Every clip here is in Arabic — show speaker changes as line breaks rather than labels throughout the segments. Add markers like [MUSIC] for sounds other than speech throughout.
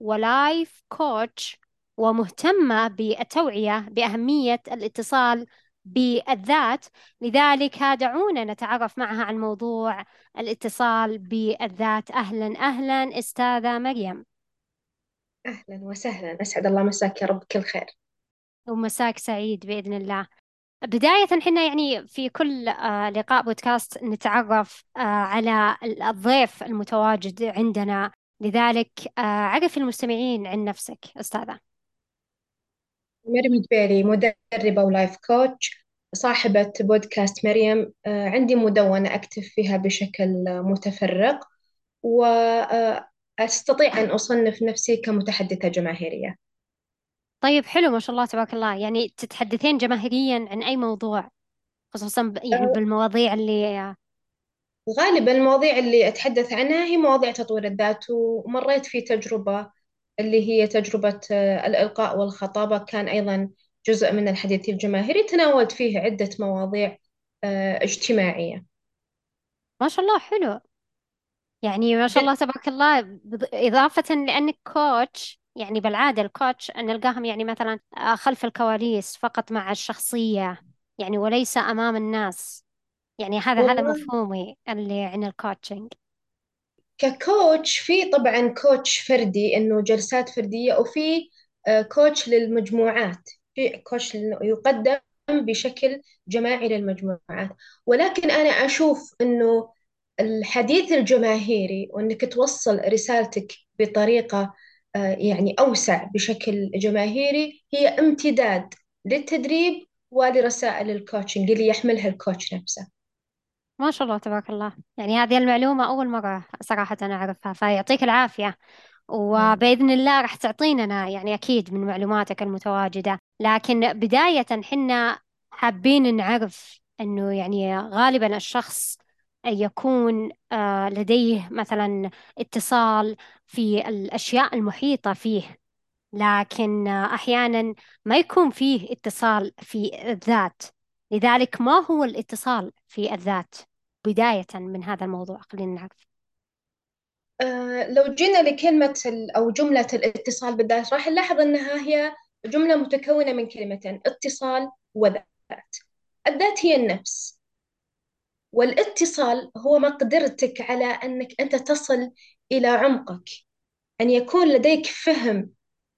ولايف كوتش ومهتمة بالتوعية بأهمية الاتصال بالذات. لذلك دعونا نتعرف معها عن موضوع الاتصال بالذات. أهلا أهلا أستاذة مريم.
أهلا وسهلا. أسعد الله مساك يا رب كل خير.
ومساك سعيد بإذن الله. بداية حنا يعني في كل آه، لقاء بودكاست نتعرف آه، على الضيف المتواجد عندنا لذلك آه، عرف المستمعين عن نفسك أستاذة.
مريم الجبيري مدربة ولايف كوتش صاحبة بودكاست مريم. عندي مدونة أكتب فيها بشكل متفرق وأستطيع أن أصنف نفسي كمتحدثة جماهيرية.
طيب حلو ما شاء الله تبارك الله. يعني تتحدثين جماهيريا عن أي موضوع؟ خصوصا يعني بالمواضيع اللي
غالبا المواضيع اللي أتحدث عنها هي مواضيع تطوير الذات ومريت في تجربة اللي هي تجربة آه، الإلقاء والخطابة كان أيضا جزء من الحديث الجماهيري تناولت فيه عدة مواضيع آه، اجتماعية.
ما شاء الله حلو. يعني ما شاء الله تبارك الله إضافة لأنك كوتش يعني بالعادة الكوتش نلقاهم يعني مثلا آه، خلف الكواليس فقط مع الشخصية يعني وليس أمام الناس. يعني هذا هذا مفهومي اللي عن ال
coaching ك coach في طبعا coach فردي إنه جلسات فردية وفي آه، coach للمجموعات. في coach يقدم بشكل جماعي للمجموعات. ولكن أنا أشوف إنه الحديث الجماهيري وإنك توصل رسالتك بطريقة آه، يعني أوسع بشكل جماهيري هي امتداد للتدريب ولرسائل الكوتشنج اللي يحملها الكوتش نفسه.
ما شاء الله تبارك الله. يعني هذه المعلومة أول مرة صراحة أنا أعرفها فيعطيك العافية. وبإذن الله راح تعطيننا يعني أكيد من معلوماتك المتواجدة. لكن بداية حنا حابين نعرف أنه يعني غالبا الشخص يكون آه، لديه مثلا اتصال في الأشياء المحيطة فيه. لكن أحيانا ما يكون فيه اتصال في الذات. لذلك ما هو الاتصال؟ في الذات بداية من هذا الموضوع خلينا نعرف.
أه لو جينا لكلمة أو جملة الاتصال بالذات راح نلاحظ أنها هي جملة متكونة من كلمتين اتصال وذات. الذات هي النفس. والاتصال هو مقدرتك على أنك أنت تصل إلى عمقك أن يكون لديك فهم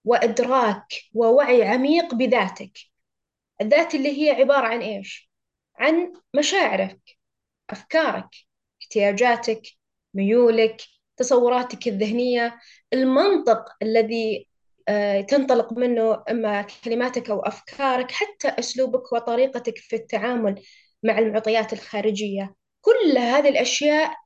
وإدراك ووعي عميق بذاتك. الذات اللي هي عبارة عن إيش؟ عن مشاعرك أفكارك احتياجاتك ميولك تصوراتك الذهنية المنطق الذي آه، تنطلق منه إما كلماتك أو أفكارك حتى أسلوبك وطريقتك في التعامل مع المعطيات الخارجية. كل هذه الأشياء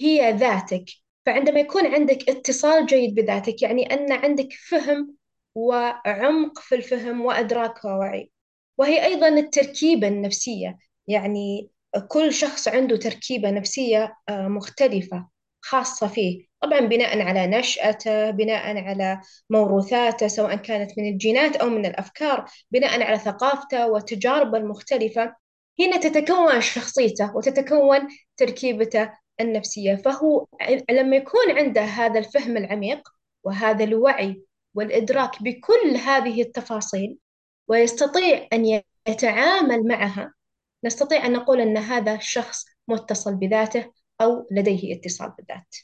هي ذاتك. فعندما يكون عندك اتصال جيد بذاتك يعني أن عندك فهم وعمق في الفهم وإدراك ووعي وهي أيضا التركيبة النفسية. يعني كل شخص عنده تركيبة نفسية آه، مختلفة خاصة فيه. طبعا بناء على نشأته بناء على موروثاته سواء كانت من الجينات أو من الأفكار بناء على ثقافته وتجاربه المختلفة هنا تتكون شخصيته وتتكون تركيبته النفسية. فهو لما يكون عنده هذا الفهم العميق وهذا الوعي والإدراك بكل هذه التفاصيل ويستطيع أن يتعامل معها نستطيع أن نقول أن هذا الشخص متصل بذاته أو لديه اتصال بالذات.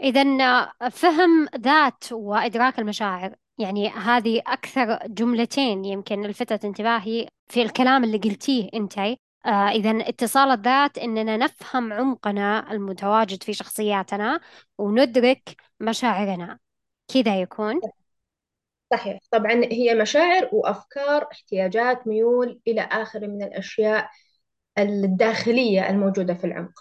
إذا فهم ذات وإدراك المشاعر يعني هذه أكثر جملتين يمكن لفتت انتباهي في الكلام اللي قلتيه أنت. آه إذا اتصال الذات إننا نفهم عمقنا المتواجد في شخصياتنا وندرك مشاعرنا. كذا يكون.
صحيح. طبعا هي مشاعر وأفكار احتياجات ميول إلى آخره من الأشياء الداخلية الموجودة في العمق.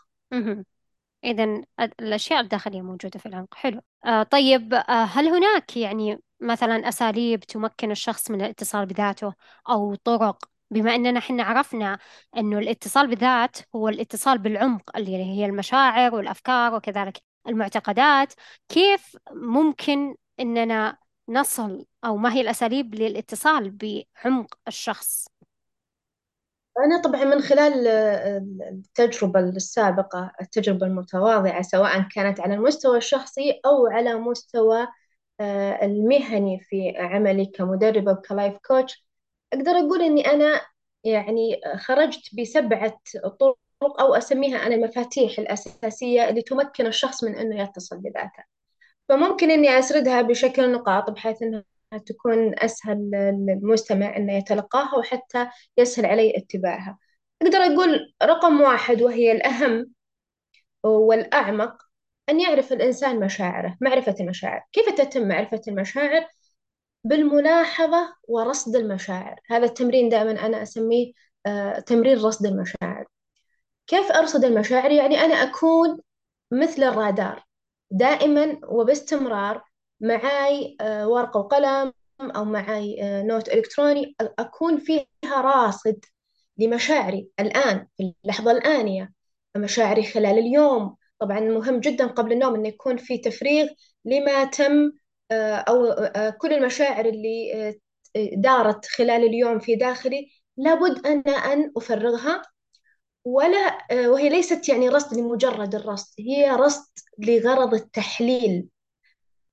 إذا الأشياء الداخلية موجودة في العمق. حلو. آه طيب آه هل هناك يعني مثلا أساليب تمكن الشخص من الاتصال بذاته أو طرق؟ بما أننا حنا عرفنا أنه الاتصال بالذات هو الاتصال بالعمق اللي هي المشاعر والأفكار وكذلك المعتقدات كيف ممكن أننا نصل أو ما هي الأساليب للاتصال بعمق الشخص؟
أنا طبعا من خلال آه، التجربة السابقة التجربة المتواضعة سواء كانت على المستوى الشخصي أو على مستوى آه، المهني في عملي كمدربة وكلايف كوتش أقدر أقول إني أنا يعني خرجت بسبعة طرق أو أسميها أنا المفاتيح الأساسية اللي تمكن الشخص من إنه يتصل بذاته فممكن إني أسردها بشكل نقاط بحيث إنها تكون أسهل للمستمع إنه يتلقاها وحتى يسهل عليه اتباعها أقدر أقول رقم واحد وهي الأهم والأعمق أن يعرف الإنسان مشاعره معرفة المشاعر كيف تتم معرفة المشاعر؟ بالملاحظة ورصد المشاعر هذا التمرين دائما أنا أسميه آه، تمرين رصد المشاعر كيف أرصد المشاعر؟ يعني أنا أكون مثل الرادار دائما وباستمرار معاي آه، ورقة وقلم أو معاي آه، نوت إلكتروني. أكون فيها راصد لمشاعري الآن في اللحظة الآنية. مشاعري خلال اليوم. طبعا مهم جدا قبل النوم أنه يكون في تفريغ لما تم آه، أو كل المشاعر اللي دارت خلال اليوم في داخلي. لابد أنا أن أفرغها. ولا وهي ليست يعني رصد لمجرد الرصد هي رصد لغرض التحليل.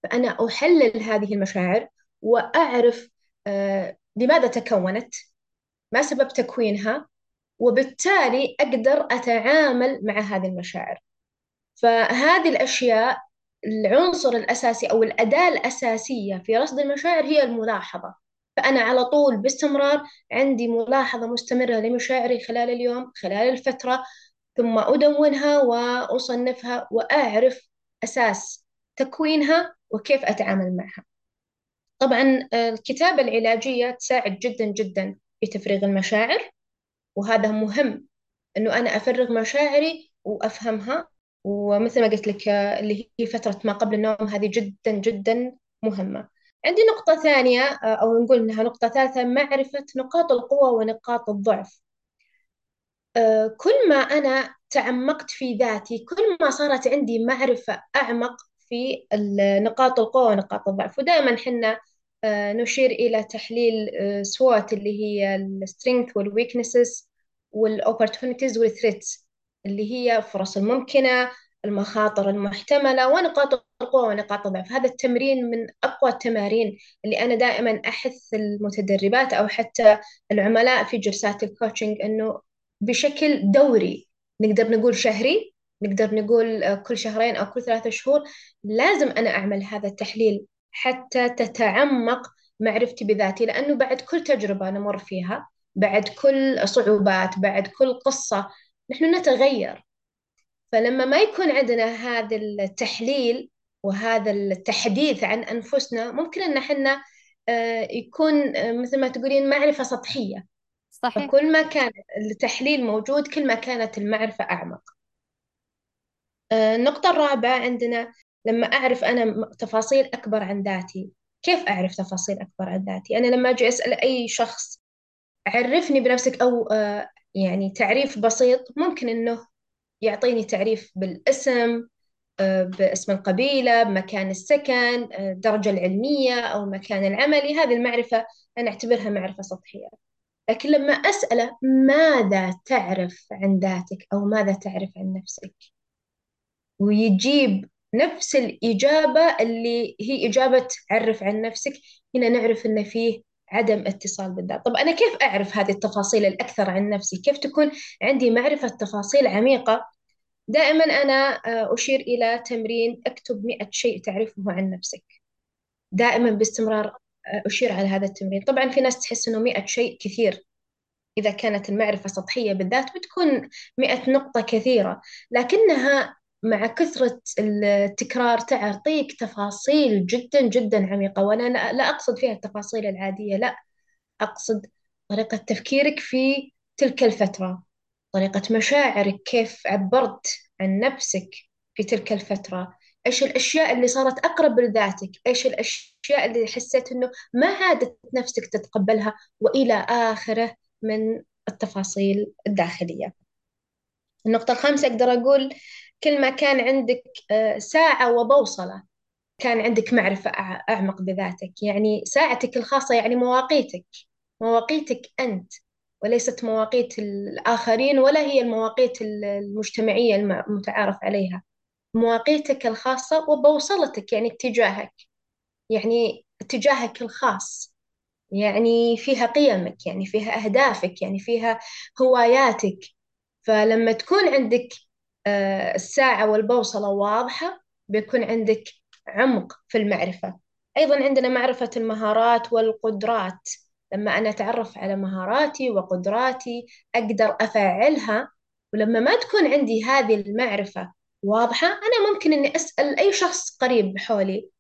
فأنا أحلل هذه المشاعر وأعرف آه، لماذا تكونت ما سبب تكوينها وبالتالي أقدر أتعامل مع هذه المشاعر. فهذه الأشياء العنصر الأساسي أو الأداة الأساسية في رصد المشاعر هي الملاحظة. فأنا على طول باستمرار عندي ملاحظة مستمرة لمشاعري خلال اليوم خلال الفترة ثم أدونها وأصنفها وأعرف أساس تكوينها. وكيف أتعامل معها. طبعا الكتابة العلاجية تساعد جدا جدا في تفريغ المشاعر وهذا مهم أنه أنا أفرغ مشاعري وأفهمها. ومثل ما قلت لك اللي هي فترة ما قبل النوم هذه جدا جدا مهمة. عندي نقطة ثانية أو نقول إنها نقطة ثالثة معرفة نقاط القوة ونقاط الضعف. كل ما أنا تعمقت في ذاتي كل ما صارت عندي معرفة أعمق في نقاط القوة ونقاط الضعف. ودائما حنا نشير إلى تحليل SWOT اللي هي ال strength وال weaknesses وال opportunities وال threats اللي هي فرص الممكنة المخاطر المحتملة ونقاط القوة ونقاط الضعف. هذا التمرين من أقوى التمارين اللي أنا دائما أحث المتدربات أو حتى العملاء في جلسات الكوتشنج أنه بشكل دوري نقدر نقول شهري نقدر نقول كل شهرين أو كل ثلاثة شهور لازم أنا أعمل هذا التحليل حتى تتعمق معرفتي بذاتي لأنه بعد كل تجربة نمر فيها بعد كل صعوبات بعد كل قصة نحن نتغير. فلما ما يكون عندنا هذا التحليل وهذا التحديث عن أنفسنا ممكن أن إحنا آه، يكون آه، مثل ما تقولين معرفة سطحية.
صحيح.
فكل ما كان التحليل موجود كل ما كانت المعرفة أعمق. آه، النقطة الرابعة عندنا لما أعرف أنا تفاصيل أكبر عن ذاتي. كيف أعرف تفاصيل أكبر عن ذاتي؟ أنا لما أجي أسأل أي شخص عرفني بنفسك أو يعني تعريف بسيط ممكن إنه يعطيني تعريف بالاسم آه، باسم القبيلة بمكان السكن آه، الدرجة العلمية أو المكان العملي هذه المعرفة أنا أعتبرها معرفة سطحية. لكن لما أسأله ماذا تعرف عن ذاتك أو ماذا تعرف عن نفسك؟ ويجيب نفس الإجابة اللي هي إجابة عرف عن نفسك. هنا نعرف أن فيه عدم اتصال بالذات. طب أنا كيف أعرف هذه التفاصيل الأكثر عن نفسي؟ كيف تكون عندي معرفة تفاصيل عميقة؟ دائما أنا آه، أشير إلى تمرين أكتب مئة شيء تعرفه عن نفسك. دائما باستمرار آه، أشير على هذا التمرين. طبعا في ناس تحس أنه مئة شيء كثير. إذا كانت المعرفة سطحية بالذات بتكون مئة نقطة كثيرة. لكنها مع كثرة التكرار تعطيك تفاصيل جدا جدا عميقة وأنا لا أقصد فيها التفاصيل العادية لا أقصد طريقة تفكيرك في تلك الفترة طريقة مشاعرك كيف عبرت عن نفسك في تلك الفترة إيش الأشياء اللي صارت أقرب لذاتك إيش الأشياء اللي حسيت أنه ما عادت نفسك تتقبلها وإلى آخره من التفاصيل الداخلية. النقطة الخامسة أقدر أقول كل ما كان عندك آه، ساعة وبوصلة كان عندك معرفة أعمق بذاتك. يعني ساعتك الخاصة يعني مواقيتك. مواقيتك أنت وليست مواقيت الآخرين ولا هي المواقيت المجتمعية المتعارف عليها. مواقيتك الخاصة وبوصلتك يعني اتجاهك. يعني اتجاهك الخاص. يعني فيها قيمك يعني فيها أهدافك يعني فيها هواياتك. فلما تكون عندك الساعة والبوصلة واضحة بيكون عندك عمق في المعرفة. أيضا عندنا معرفة المهارات والقدرات. لما أنا أتعرف على مهاراتي وقدراتي أقدر أفعلها ولما ما تكون عندي هذه المعرفة واضحة أنا ممكن إني أسأل أي شخص قريب حولي.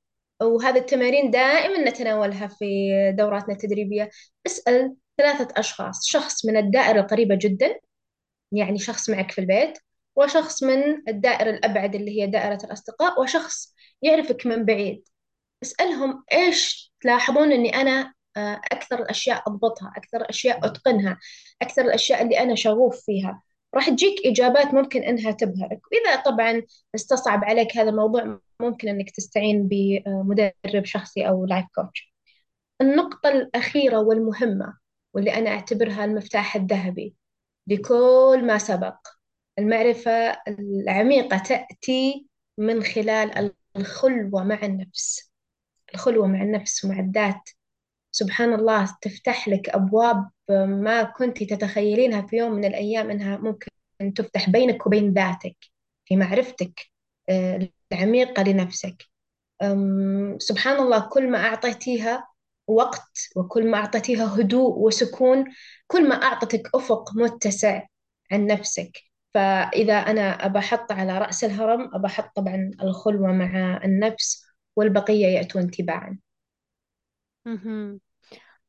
وهذه التمارين دائما نتناولها في دوراتنا التدريبية. أسأل ثلاثة أشخاص. شخص من الدائرة القريبة جدا يعني شخص معك في البيت. وشخص من الدائرة الأبعد اللي هي دائرة الأصدقاء وشخص يعرفك من بعيد. اسألهم إيش تلاحظون إني أنا آه، أكثر الأشياء أضبطها أكثر الأشياء أتقنها أكثر الأشياء اللي أنا شغوف فيها. راح تجيك إجابات ممكن إنها تبهرك. وإذا طبعا استصعب عليك هذا الموضوع ممكن إنك تستعين بمدرب شخصي أو لايف كوتش النقطة الأخيرة والمهمة واللي أنا أعتبرها المفتاح الذهبي لكل ما سبق. المعرفة العميقة تأتي من خلال الخلوة مع النفس. الخلوة مع النفس ومع الذات. سبحان الله تفتح لك أبواب ما كنت تتخيلينها في يوم من الأيام إنها ممكن تفتح بينك وبين ذاتك في معرفتك آه، العميقة لنفسك. سبحان الله كل ما أعطيتيها وقت وكل ما أعطيتيها هدوء وسكون كل ما أعطتك أفق متسع عن نفسك. فإذا أنا أحط على رأس الهرم أحط طبعا الخلوة مع النفس والبقية يأتون تباعا.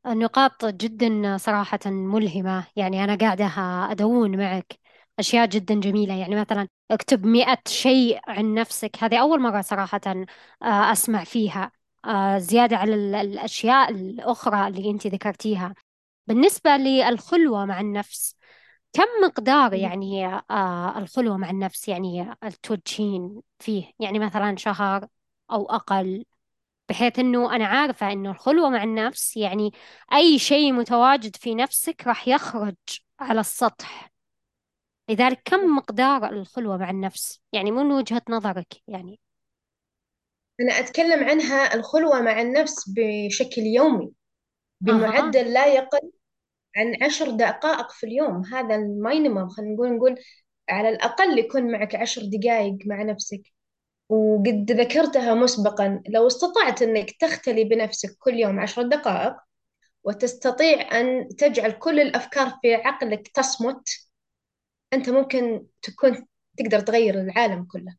النقاط جدا صراحة ملهمة. يعني أنا قاعدة أدون معك أشياء جدا جميلة. يعني مثلا اكتب مئة شيء عن نفسك. هذه أول مرة صراحة آه، أسمع فيها. آه، زيادة على الأشياء الأخرى اللي أنت ذكرتيها. بالنسبة للخلوة مع النفس كم مقدار يعني آه، الخلوة مع النفس؟ يعني توجهين فيه؟ يعني مثلا شهر أو أقل بحيث إنه أنا عارفة إنه الخلوة مع النفس يعني أي شيء متواجد في نفسك راح يخرج على السطح. لذلك كم مقدار الخلوة مع النفس؟ يعني من وجهة نظرك يعني؟
أنا أتكلم عنها الخلوة مع النفس بشكل يومي بمعدل لا يقل عن عشر دقائق في اليوم. هذا المينيمم خلينا نقول نقول على الأقل يكون معك عشر دقائق مع نفسك. وقد ذكرتها مسبقا لو استطعت أنك تختلي بنفسك كل يوم عشر دقائق وتستطيع أن تجعل كل الأفكار في عقلك تصمت أنت ممكن تكون تقدر تغير العالم كله.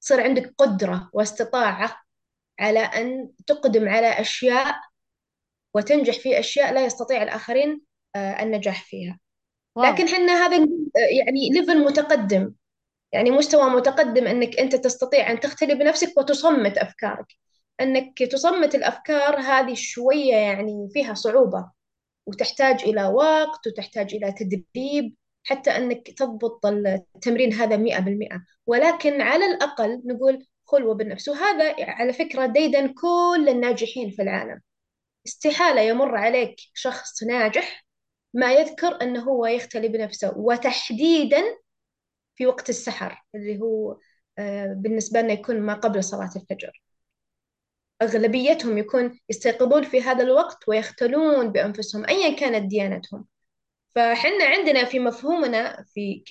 صار عندك قدرة واستطاعة على أن تقدم على أشياء وتنجح في أشياء لا يستطيع الآخرين آه، النجاح فيها.
wow.
لكن حنا هذا يعني level متقدم. يعني مستوى متقدم أنك أنت تستطيع أن تختلي بنفسك وتصمت أفكارك. أنك تصمت الأفكار هذه شوية يعني فيها صعوبة. وتحتاج إلى وقت وتحتاج إلى تدريب حتى أنك تضبط التمرين هذا مئة بالمئة. ولكن على الأقل نقول خلوة بالنفس. وهذا على فكرة ديدا كل الناجحين في العالم. استحالة يمر عليك شخص ناجح ما يذكر أنه هو يختلي بنفسه وتحديدا في وقت السحر اللي هو آه، بالنسبة لنا يكون ما قبل صلاة الفجر. أغلبيتهم يكون يستيقظون في هذا الوقت ويختلون بأنفسهم أيا كانت ديانتهم. فحنا عندنا في مفهومنا في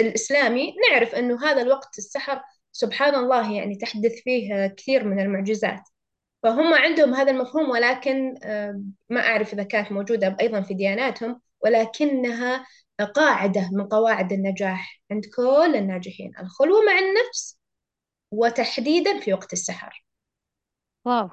الإسلامي نعرف أنه هذا الوقت السحر سبحان الله يعني تحدث فيه كثير من المعجزات. فهم عندهم هذا المفهوم ولكن ما أعرف إذا كانت موجودة أيضا في دياناتهم ولكنها قاعدة من قواعد النجاح عند كل الناجحين الخلوة مع النفس وتحديدا في وقت السحر.
واو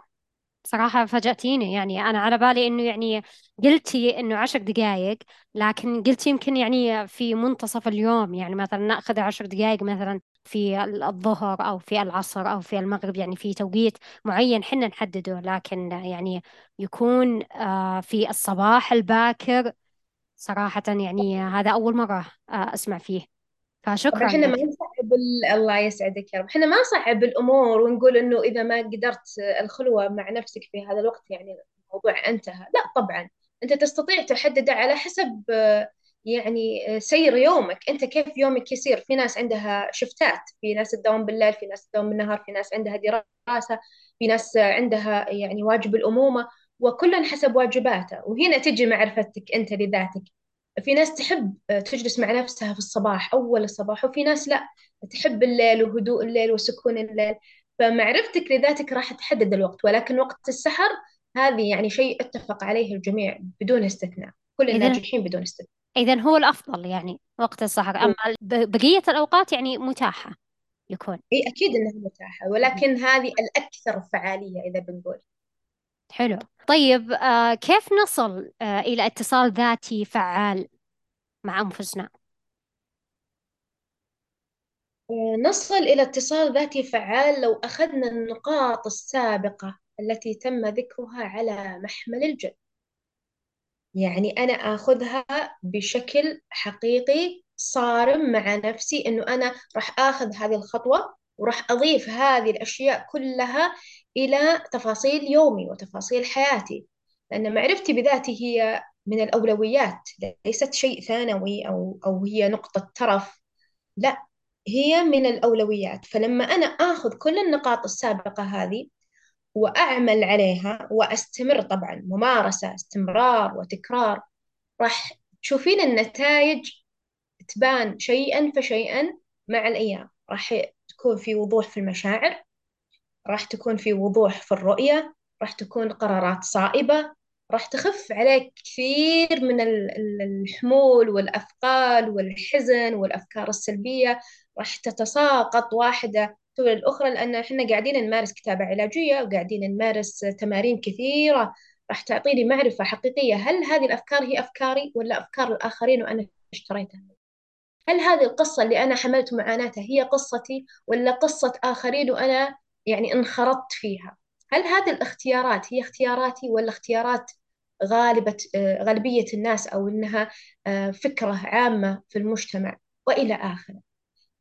صراحة فاجأتيني. يعني أنا على بالي إنه يعني قلتي إنه عشر دقايق لكن قلتي يمكن يعني في منتصف اليوم يعني مثلا نأخذ عشر دقايق مثلا. في الظهر أو في العصر أو في المغرب يعني في توقيت معين حنا نحدده. لكن يعني يكون آه، في الصباح الباكر صراحة يعني هذا أول مرة آه، أسمع فيه.
طبعا
فشكرا
إحنا ما
لك.
نصعب ال- الله يسعدك يا رب. إحنا ما نصعب الأمور ونقول إنه إذا ما قدرت الخلوة مع نفسك في هذا الوقت يعني الموضوع انتهى. لا طبعا. أنت تستطيع تحدده على حسب آه، يعني آه، سير يومك. أنت كيف يومك يصير في ناس عندها شفتات في ناس تداوم بالليل في ناس تداوم بالنهار في ناس عندها دراسة في ناس عندها يعني واجب الأمومة وكل حسب واجباته وهنا تجي معرفتك أنت لذاتك. في ناس تحب تجلس مع نفسها في الصباح أول الصباح وفي ناس لا. تحب الليل وهدوء الليل وسكون الليل. فمعرفتك لذاتك راح تحدد الوقت ولكن وقت السحر هذه يعني شيء اتفق عليه الجميع بدون استثناء. كل الناجحين بدون استثناء.
إذا هو الأفضل يعني وقت السحر. أما بقية الأوقات يعني متاحة يكون.
إي أكيد إنها متاحة ولكن هذه الأكثر فعالية إذا بنقول.
حلو. طيب آه كيف نصل آه إلى اتصال ذاتي فعال مع أنفسنا؟
نصل إلى اتصال ذاتي فعال لو أخذنا النقاط السابقة التي تم ذكرها على محمل الجد. يعني أنا آخذها بشكل حقيقي صارم مع نفسي إنه أنا راح آخذ هذه الخطوة وراح أضيف هذه الأشياء كلها إلى تفاصيل يومي وتفاصيل حياتي. لأن معرفتي بذاتي هي من الأولويات ليست شيء ثانوي أو أو هي نقطة ترف لا هي من الأولويات. فلما أنا آخذ كل النقاط السابقة هذه وأعمل عليها وأستمر طبعا. ممارسة استمرار وتكرار. راح تشوفين النتائج تبان شيئا فشيئا مع الأيام. راح تكون في وضوح في المشاعر راح تكون في وضوح في الرؤية راح تكون قرارات صائبة راح تخف عليك كثير من الحمول والأثقال والحزن والأفكار السلبية. راح تتساقط واحدة تولي الأخرى لأن إحنا قاعدين نمارس كتابة علاجية وقاعدين نمارس تمارين كثيرة. راح تعطيني معرفة حقيقية. هل هذه الأفكار هي أفكاري ولا أفكار الآخرين وأنا اشتريتها؟ هل هذه القصة اللي أنا حملت معاناتها هي قصتي ولا قصة آخرين وأنا يعني انخرطت فيها؟ هل هذه الاختيارات هي اختياراتي ولا اختيارات غالبة غالبية الناس أو إنها فكرة عامة في المجتمع وإلى آخره؟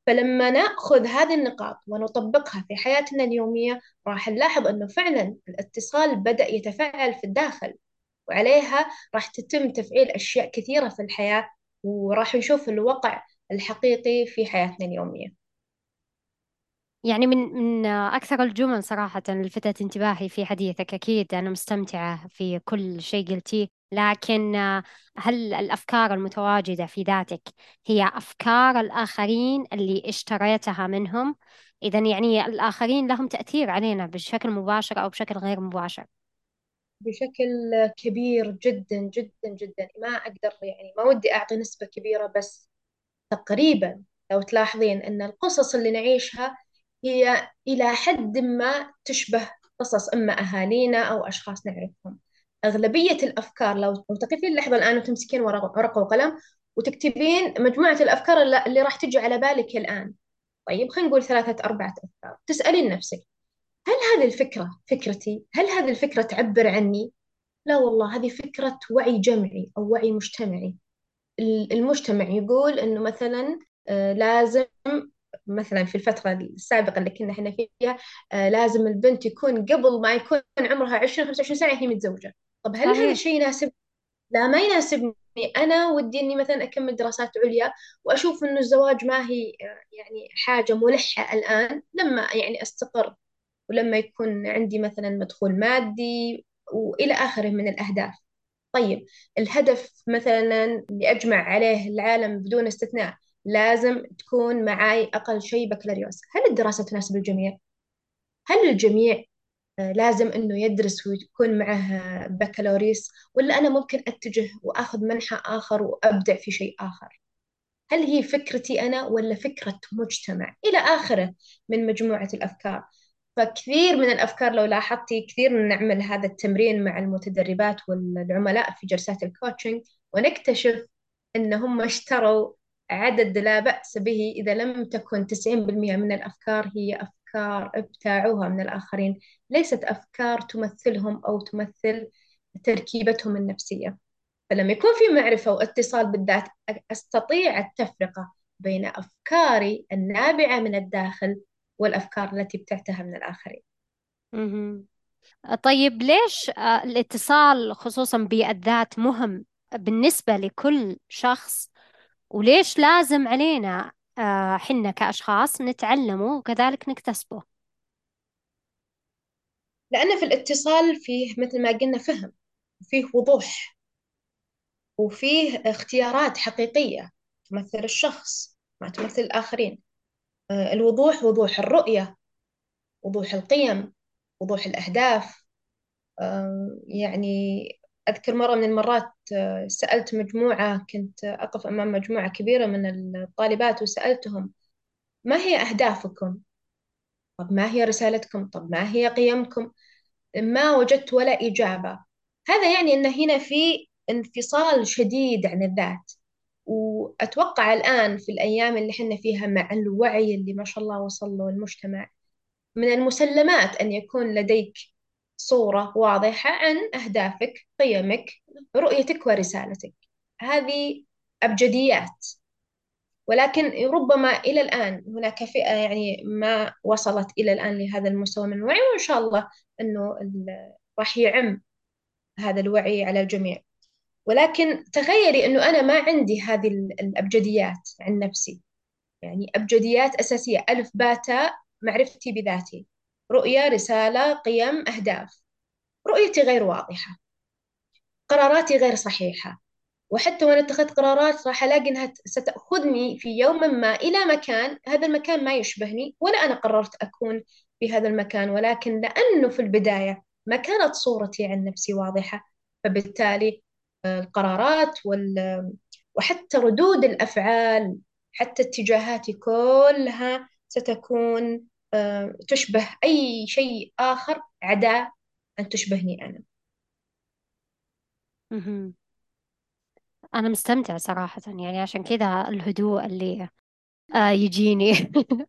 فلما نأخذ هذه النقاط ونطبقها في حياتنا اليومية راح نلاحظ أنه فعلا الاتصال بدأ يتفاعل في الداخل وعليها راح تتم تفعيل أشياء كثيرة في الحياة وراح نشوف الوقع الحقيقي في حياتنا اليومية.
يعني من من أكثر الجمل صراحة لفتت انتباهي في حديثك أكيد أنا مستمتعة في كل شيء قلتيه. لكن هل الأفكار المتواجدة في ذاتك هي أفكار الآخرين اللي اشتريتها منهم؟ إذا يعني الآخرين لهم تأثير علينا بشكل مباشر أو بشكل غير مباشر.
بشكل كبير جدا جدا جدا. ما أقدر يعني ما ودي أعطي نسبة كبيرة بس تقريبا لو تلاحظين أن القصص اللي نعيشها هي إلى حد ما تشبه قصص إما أهالينا أو أشخاص نعرفهم. أغلبية الأفكار لو تقفين لحظة الآن وتمسكين ورقة وقلم وتكتبين مجموعة الأفكار اللي راح تجي على بالك الآن طيب خلينا نقول ثلاثة أربعة أفكار تسألين نفسك هل هذه الفكرة فكرتي؟ هل هذه الفكرة تعبر عني؟ لا والله هذه فكرة وعي جمعي أو وعي مجتمعي المجتمع يقول إنه مثلا آه لازم مثلا في الفترة السابقة اللي كنا إحنا فيها آه لازم البنت يكون قبل ما يكون عمرها 20 25 سنة هي متزوجة طب هل هذا الشيء يناسب؟ لا ما يناسبني. أنا ودي إني مثلا أكمل دراسات عليا وأشوف إنه الزواج ما هي يعني حاجة ملحة الآن لما يعني أستقر ولما يكون عندي مثلا مدخول مادي وإلى آخره من الأهداف. طيب الهدف مثلا اللي أجمع عليه العالم بدون استثناء لازم تكون معاي أقل شيء بكالوريوس. هل الدراسة تناسب الجميع؟ هل الجميع لازم إنه يدرس ويكون معه بكالوريوس ولا أنا ممكن أتجه وأخذ منحى آخر وأبدع في شيء آخر؟ هل هي فكرتي أنا ولا فكرة مجتمع؟ إلى آخره من مجموعة الأفكار. فكثير من الأفكار لو لاحظتي كثير نعمل هذا التمرين مع المتدربات والعملاء في جلسات الكوتشنج ونكتشف إن هم اشتروا عدد لا بأس به إذا لم تكن 90% من الأفكار هي أفكار ابتاعوها من الآخرين. ليست أفكار تمثلهم أو تمثل تركيبتهم النفسية. فلما يكون في معرفة واتصال بالذات أستطيع التفرقة بين أفكاري النابعة من الداخل والأفكار التي ابتعتها من الآخرين.
طيب ليش آه، الاتصال خصوصا بالذات مهم بالنسبة لكل شخص؟ وليش لازم علينا حنا كأشخاص نتعلمه وكذلك نكتسبه.
لأن في الاتصال فيه مثل ما قلنا فهم وفيه وضوح وفيه اختيارات حقيقية تمثل الشخص ما تمثل الآخرين. آه، الوضوح وضوح الرؤية وضوح القيم وضوح الأهداف. آه، يعني أذكر مرة من المرات آه، سألت مجموعة كنت أقف أمام مجموعة كبيرة من الطالبات وسألتهم ما هي أهدافكم؟ طب ما هي رسالتكم؟ طب ما هي قيمكم؟ ما وجدت ولا إجابة هذا يعني أن هنا في انفصال شديد عن الذات وأتوقع الآن في الأيام اللي حنا فيها مع الوعي اللي ما شاء الله وصل له المجتمع من المسلمات أن يكون لديك صورة واضحة عن أهدافك قيمك رؤيتك ورسالتك. هذه أبجديات. ولكن ربما إلى الآن هناك فئة يعني ما وصلت إلى الآن لهذا المستوى من الوعي وإن شاء الله أنه راح يعم هذا الوعي على الجميع. ولكن تخيلي أنه أنا ما عندي هذه الأبجديات عن نفسي. يعني أبجديات أساسية. ألف باتا معرفتي بذاتي. رؤية رسالة قيم أهداف. رؤيتي غير واضحة. قراراتي غير صحيحة. وحتى وأنا اتخذت قرارات راح ألاقي أنها ستأخذني في يوم ما إلى مكان هذا المكان ما يشبهني ولا أنا قررت أكون في هذا المكان ولكن لأنه في البداية ما كانت صورتي عن نفسي واضحة. فبالتالي القرارات وال وحتى ردود الأفعال حتى اتجاهاتي كلها ستكون تشبه أي شيء آخر عدا أن تشبهني أنا.
أنا مستمتعة صراحة يعني عشان كذا الهدوء اللي آه يجيني. [LAUGHS]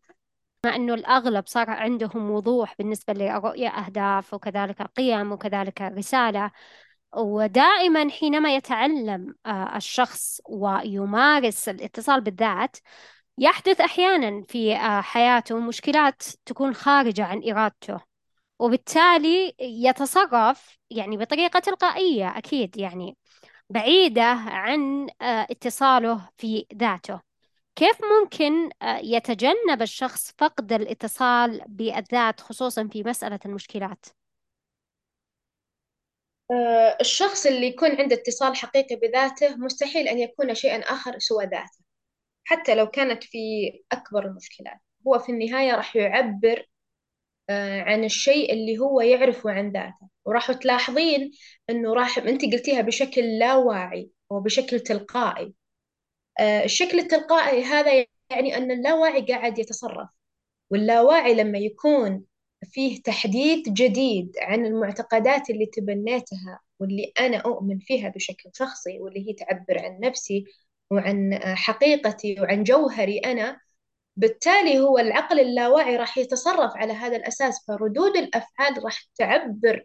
مع إنه الأغلب صار عندهم وضوح بالنسبة لرؤية أهداف وكذلك قيم وكذلك رسالة. ودائما حينما يتعلم آه الشخص ويمارس الاتصال بالذات يحدث أحيانا في آه حياته مشكلات تكون خارجة عن إرادته وبالتالي يتصرف يعني بطريقة تلقائية أكيد يعني بعيدة عن آه، اتصاله في ذاته كيف ممكن آه، يتجنب الشخص فقد الاتصال بالذات خصوصا في مسألة المشكلات؟
الشخص اللي يكون عنده اتصال حقيقي بذاته مستحيل أن يكون شيئا آخر سوى ذاته حتى لو كانت في أكبر المشكلات هو في النهاية راح يعبر عن الشيء اللي هو يعرفه عن ذاته. وراح تلاحظين إنه راح أنت قلتيها بشكل لا واعي وبشكل تلقائي. آه، الشكل التلقائي هذا يعني أن اللاواعي قاعد يتصرف. واللاواعي لما يكون فيه تحديث جديد عن المعتقدات اللي تبنيتها واللي أنا أؤمن فيها بشكل شخصي واللي هي تعبر عن نفسي وعن حقيقتي وعن جوهري أنا بالتالي هو العقل اللاواعي راح يتصرف على هذا الأساس فردود الأفعال راح تعبر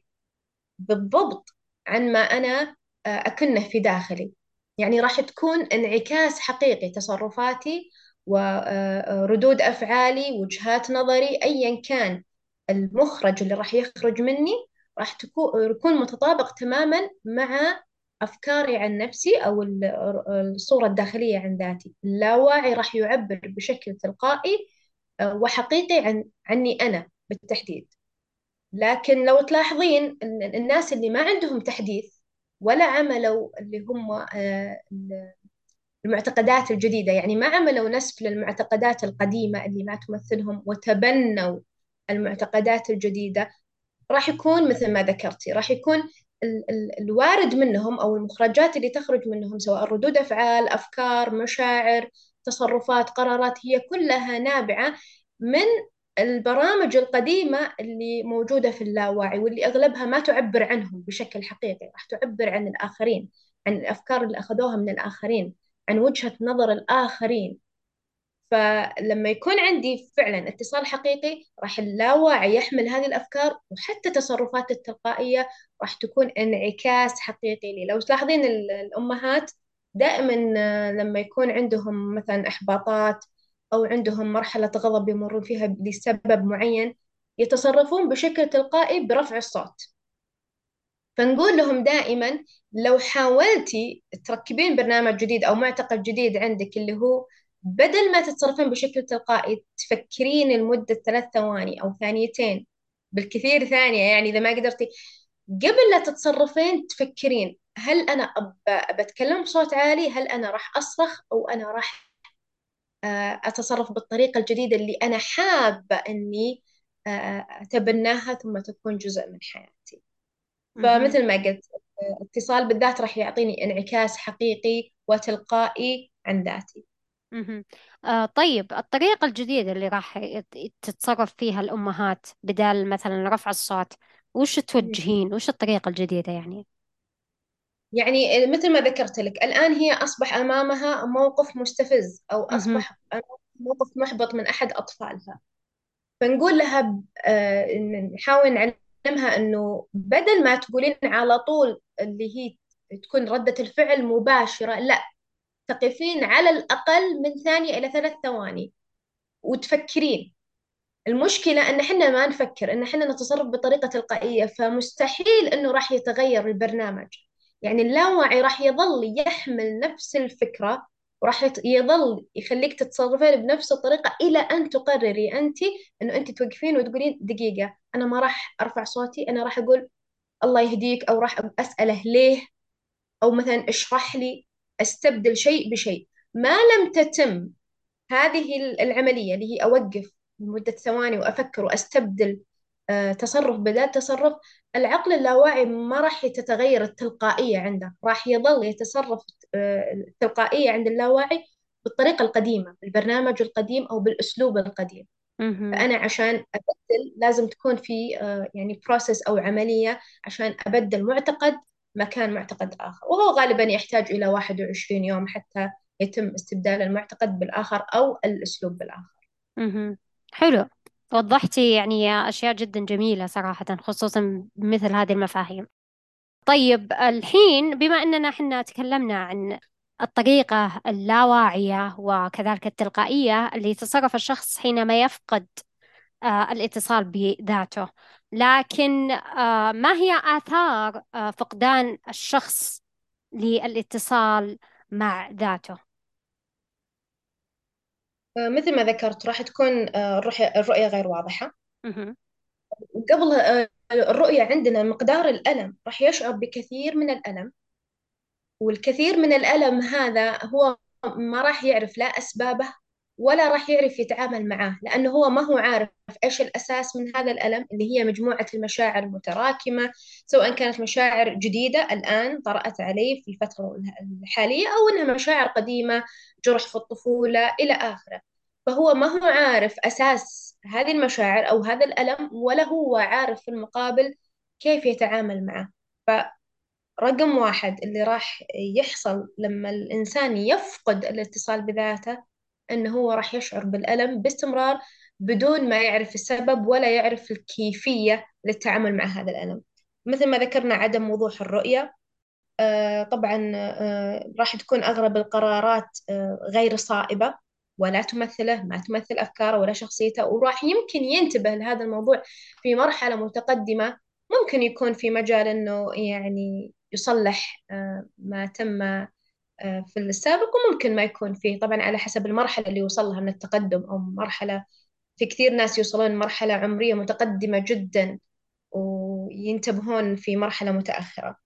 بالضبط عن ما أنا آه، أكنه في داخلي. يعني راح تكون انعكاس حقيقي تصرفاتي وردود آه، أفعالي وجهات نظري أيا كان المخرج اللي راح يخرج مني راح يكون متطابق تماما مع أفكاري عن نفسي أو الصورة الداخلية عن ذاتي. اللاواعي راح يعبر بشكل تلقائي آه، وحقيقي عن عني أنا بالتحديد. لكن لو تلاحظين الناس اللي ما عندهم تحديث ولا عملوا اللي هم آه، المعتقدات الجديدة يعني ما عملوا نسف للمعتقدات القديمة اللي ما تمثلهم وتبنوا المعتقدات الجديدة راح يكون مثل ما ذكرتي راح يكون الوارد منهم أو المخرجات اللي تخرج منهم سواء ردود أفعال أفكار مشاعر تصرفات قرارات هي كلها نابعة من البرامج القديمة اللي موجودة في اللاوعي واللي أغلبها ما تعبر عنهم بشكل حقيقي راح تعبر عن الآخرين عن الأفكار اللي أخذوها من الآخرين عن وجهة نظر الآخرين. فلما يكون عندي فعلا اتصال حقيقي راح اللاواعي يحمل هذه الأفكار وحتى تصرفات التلقائية راح تكون انعكاس حقيقي لي. لو تلاحظين الأمهات دائما آه، لما يكون عندهم مثلا إحباطات أو عندهم مرحلة غضب يمرون فيها لسبب معين يتصرفون بشكل تلقائي برفع الصوت. فنقول لهم دائما لو حاولتي تركبين برنامج جديد أو معتقد جديد عندك اللي هو بدل ما تتصرفين بشكل تلقائي تفكرين لمدة ثلاث ثواني أو ثانيتين بالكثير ثانية يعني إذا ما قدرتي. قبل لا تتصرفين تفكرين هل أنا أب... بتكلم بصوت عالي؟ هل أنا راح أصرخ أو أنا راح آه، أتصرف بالطريقة الجديدة اللي أنا حابة أني آه، أتبناها ثم تكون جزء من حياتي. فمثل ما قلت اتصال بالذات راح يعطيني انعكاس حقيقي وتلقائي عن ذاتي.
آه طيب الطريقة الجديدة اللي راح تتصرف فيها الأمهات بدال مثلا رفع الصوت وش توجهين؟ وش الطريقة الجديدة يعني؟
يعني مثل ما ذكرت لك الآن هي أصبح أمامها موقف مستفز أو أصبح موقف محبط من أحد أطفالها. فنقول لها آه نحاول نعلمها إنه بدل ما تقولين على طول اللي هي تكون ردة الفعل مباشرة لا تقفين على الأقل من ثانية إلى ثلاث ثواني. وتفكرين. المشكلة إن إحنا ما نفكر إن إحنا نتصرف بطريقة تلقائية فمستحيل إنه راح يتغير البرنامج. يعني اللاوعي راح يظل يحمل نفس الفكرة وراح يظل يخليك تتصرفين بنفس الطريقة إلى أن تقرري أنت إنه أنت توقفين وتقولين دقيقة أنا ما راح أرفع صوتي أنا راح أقول الله يهديك أو راح أسأله ليه أو مثلا اشرح لي. أستبدل شيء بشيء. ما لم تتم هذه العملية اللي هي أوقف لمدة ثواني وأفكر وأستبدل آه، تصرف بدال تصرف العقل اللاواعي ما راح تتغير التلقائية عنده. راح يظل يتصرف آه، التلقائية عند اللاواعي بالطريقة القديمة بالبرنامج القديم أو بالأسلوب القديم. فأنا عشان أبدل لازم تكون في آه، يعني بروسيس أو عملية عشان أبدل معتقد مكان معتقد آخر. وهو غالبا يحتاج إلى 21 يوم حتى يتم استبدال المعتقد بالآخر أو الأسلوب بالآخر.
حلو. وضحتي يعني أشياء جدا جميلة صراحة خصوصا مثل هذه المفاهيم. طيب الحين بما أننا حنا تكلمنا عن الطريقة اللاواعية وكذلك التلقائية اللي يتصرف الشخص حينما يفقد آه، الاتصال بذاته. لكن آه، ما هي آثار آه، فقدان الشخص للاتصال مع ذاته؟
مثل ما ذكرت راح تكون الرؤية غير واضحة. قبل الرؤية عندنا مقدار الألم راح يشعر بكثير من الألم. والكثير من الألم هذا هو ما راح يعرف لا أسبابه ولا راح يعرف يتعامل معاه لأنه هو ما هو عارف إيش الأساس من هذا الألم اللي هي مجموعة المشاعر المتراكمة سواء كانت مشاعر جديدة الآن طرأت عليه في الفترة الحالية أو إنها مشاعر قديمة جرح في الطفولة إلى آخره. فهو ما هو عارف أساس هذه المشاعر أو هذا الألم ولا هو عارف في المقابل كيف يتعامل معه. فرقم واحد اللي راح يحصل لما الإنسان يفقد الاتصال بذاته أنه هو راح يشعر بالألم باستمرار بدون ما يعرف السبب ولا يعرف الكيفية للتعامل مع هذا الألم. مثل ما ذكرنا عدم وضوح الرؤية آه طبعا آه راح تكون أغلب القرارات آه غير صائبة ولا تمثله ما تمثل أفكاره ولا شخصيته وراح يمكن ينتبه لهذا الموضوع في مرحلة متقدمة. ممكن يكون في مجال أنه يعني يصلح ما تم في السابق وممكن ما يكون فيه. طبعا على حسب المرحلة اللي وصل لها من التقدم أو مرحلة في كثير ناس يوصلون مرحلة عمرية متقدمة جدا وينتبهون في مرحلة متأخرة.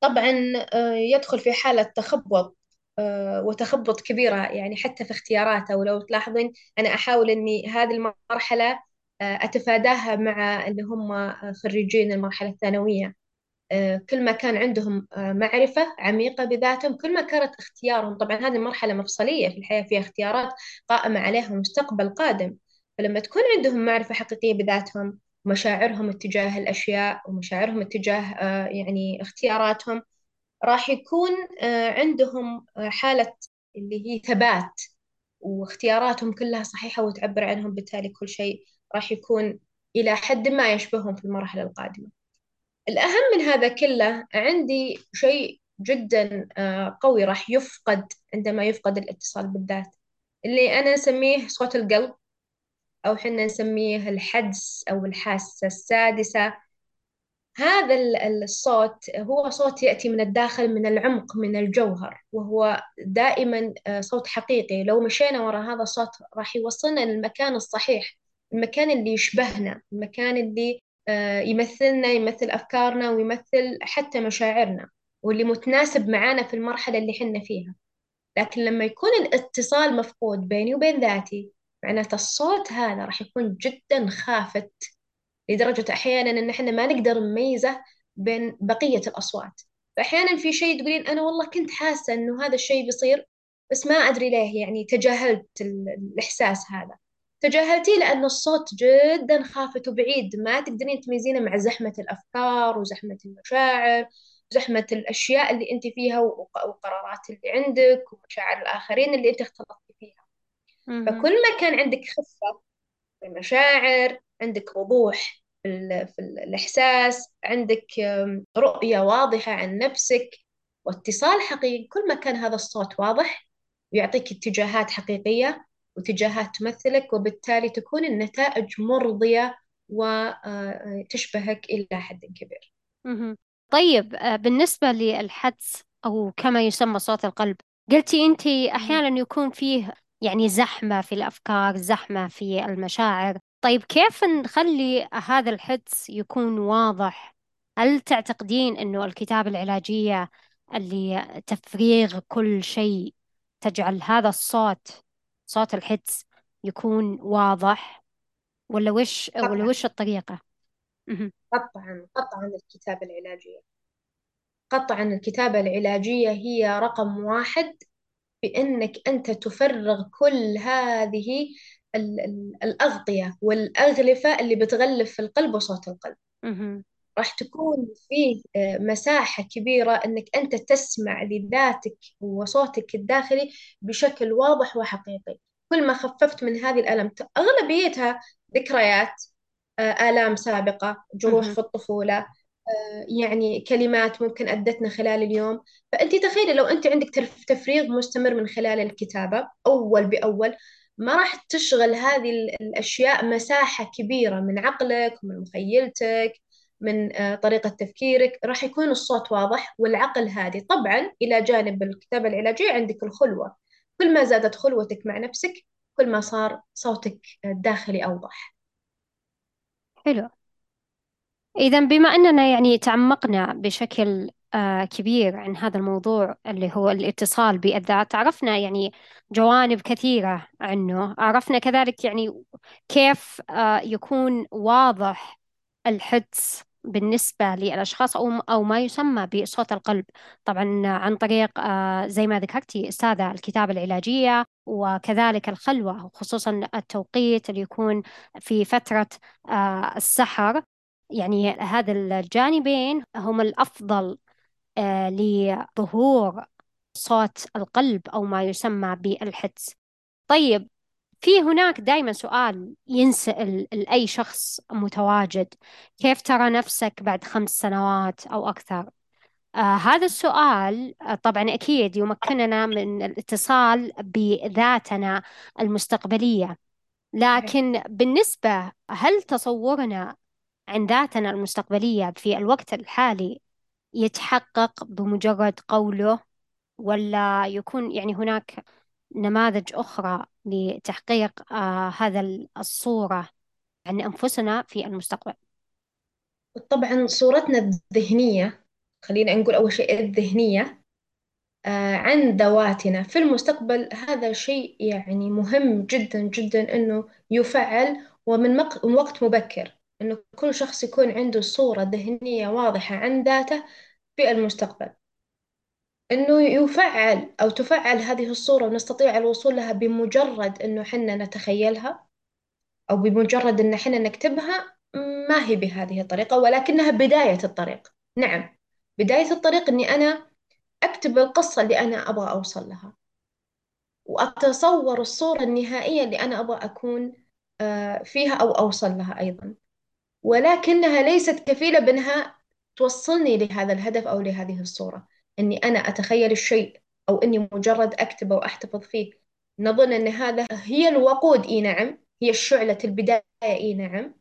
طبعا آه، يدخل في حالة تخبط آه، وتخبط كبيرة يعني حتى في اختياراته. ولو تلاحظين أنا أحاول أني هذه المرحلة أتفاداها مع اللي هم خريجين المرحلة الثانوية. آه، كل ما كان عندهم آه، معرفة عميقة بذاتهم كل ما كانت اختيارهم طبعا هذه مرحلة مفصلية في الحياة فيها اختيارات قائمة عليهم مستقبل قادم. فلما تكون عندهم معرفة حقيقية بذاتهم مشاعرهم اتجاه الأشياء ومشاعرهم اتجاه آه، يعني اختياراتهم راح يكون آه، عندهم آه، حالة اللي هي ثبات واختياراتهم كلها صحيحة وتعبر عنهم بالتالي كل شيء راح يكون إلى حد ما يشبههم في المرحلة القادمة. الأهم من هذا كله عندي شيء جدا آه، قوي راح يفقد عندما يفقد الاتصال بالذات. اللي أنا نسميه صوت القلب أو حنا نسميه الحدس أو الحاسة السادسة. هذا الصوت هو صوت يأتي من الداخل من العمق من الجوهر وهو دائما آه، صوت حقيقي. لو مشينا وراء هذا الصوت راح يوصلنا للمكان الصحيح المكان اللي يشبهنا المكان اللي يمثلنا يمثل أفكارنا ويمثل حتى مشاعرنا واللي متناسب معانا في المرحلة اللي حنا فيها. لكن لما يكون الاتصال مفقود بيني وبين ذاتي معناته الصوت هذا راح يكون جدا خافت لدرجة أحيانا إن إحنا ما نقدر نميزه بين بقية الأصوات. فأحيانا في شيء تقولين أنا والله كنت حاسة إنه هذا الشيء بيصير بس ما أدري ليه يعني تجاهلت الإحساس هذا. تجاهلتيه لأن الصوت جدا خافت وبعيد ما تقدرين تميزينه مع زحمة الأفكار وزحمة المشاعر زحمة الأشياء اللي أنت فيها وقرارات اللي عندك ومشاعر الآخرين اللي أنت اختلطتي فيها. فكل ما كان عندك خفة في المشاعر عندك وضوح في, في الإحساس عندك رؤية واضحة عن نفسك واتصال حقيقي كل ما كان هذا الصوت واضح ويعطيك اتجاهات حقيقية واتجاهات تمثلك وبالتالي تكون النتائج مرضية وتشبهك إلى حد كبير.
طيب آه، بالنسبة للحدس أو كما يسمى صوت القلب قلتي أنت أحيانا يكون فيه يعني زحمة في الأفكار زحمة في المشاعر. طيب كيف نخلي هذا الحدس يكون واضح؟ هل تعتقدين أنه الكتابة العلاجية اللي تفريغ كل شيء تجعل هذا الصوت صوت الحدس يكون واضح ولا وش ولا وش الطريقة؟
قطعا قطعا الكتابة العلاجية. قطعا الكتابة العلاجية هي رقم واحد بأنك أنت تفرغ كل هذه الأغطية والأغلفة اللي بتغلف في القلب وصوت القلب. راح تكون فيه آه، مساحة كبيرة أنك أنت تسمع لذاتك وصوتك الداخلي بشكل واضح وحقيقي. كل ما خففت من هذه الألم أغلبيتها ذكريات آه، آلام سابقة جروح في الطفولة آه، يعني كلمات ممكن أدتنا خلال اليوم. فأنت تخيلي لو أنت عندك تفريغ مستمر من خلال الكتابة أول بأول ما راح تشغل هذه الأشياء مساحة كبيرة من عقلك ومن مخيلتك من آه، طريقة تفكيرك راح يكون الصوت واضح والعقل هادي. طبعا إلى جانب الكتابة العلاجية عندك الخلوة. كل ما زادت خلوتك مع نفسك كل ما صار صوتك الداخلي أوضح.
حلو. إذا بما أننا يعني تعمقنا بشكل آه، كبير عن هذا الموضوع اللي هو الاتصال بالذات عرفنا يعني جوانب كثيرة عنه. عرفنا كذلك يعني كيف آه، يكون واضح الحدس بالنسبة للأشخاص أو أو ما يسمى بصوت القلب. طبعا عن طريق آه، زي ما ذكرتي أستاذة الكتابة العلاجية وكذلك الخلوة خصوصا التوقيت اللي يكون في فترة السحر. يعني هذا الجانبين هم الأفضل آه، لظهور صوت القلب أو ما يسمى بالحدس. طيب في هناك دائما سؤال ينسأل لأي شخص متواجد. كيف ترى نفسك بعد خمس سنوات أو أكثر؟ آه هذا السؤال آه طبعا أكيد يمكننا من الاتصال بذاتنا المستقبلية. لكن بالنسبة هل تصورنا عن ذاتنا المستقبلية في الوقت الحالي يتحقق بمجرد قوله ولا يكون يعني هناك نماذج أخرى لتحقيق آه هذا الصورة عن أنفسنا في المستقبل.
طبعا صورتنا الذهنية خلينا نقول أول شيء الذهنية آه عن ذواتنا في المستقبل هذا شيء يعني مهم جدا جدا أنه يفعل ومن وقت مبكر إنه كل شخص يكون عنده صورة ذهنية واضحة عن ذاته في المستقبل. إنه يفعل أو تفعل هذه الصورة ونستطيع الوصول لها بمجرد إنه حنا نتخيلها أو بمجرد إن حنا نكتبها ما هي بهذه الطريقة ولكنها بداية الطريق. نعم بداية الطريق إني أنا أكتب القصة اللي أنا أبغى أوصل لها. وأتصور الصورة النهائية اللي أنا أبغى أكون آه، فيها أو أوصل لها أيضا. ولكنها ليست كفيلة بأنها توصلني لهذا الهدف أو لهذه الصورة. أني أنا أتخيل الشيء أو أني مجرد أكتبه وأحتفظ فيه. نظن أن هذا هي الوقود إي نعم هي الشعلة البداية إي نعم.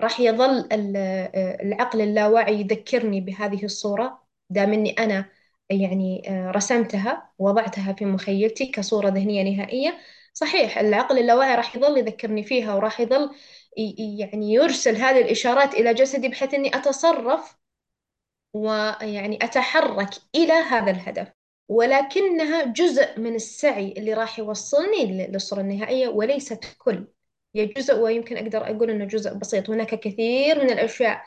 راح يظل العقل اللاواعي يذكرني بهذه الصورة دام أني أنا يعني رسمتها وضعتها في مخيلتي كصورة ذهنية نهائية. صحيح العقل اللاواعي راح يظل يذكرني فيها وراح يظل يعني يرسل هذه الإشارات إلى جسدي بحيث أني أتصرف ويعني أتحرك إلى هذا الهدف. ولكنها جزء من السعي اللي راح يوصلني للصورة النهائية وليست كل. هي جزء ويمكن أقدر أقول إنه جزء بسيط. هناك كثير من الأشياء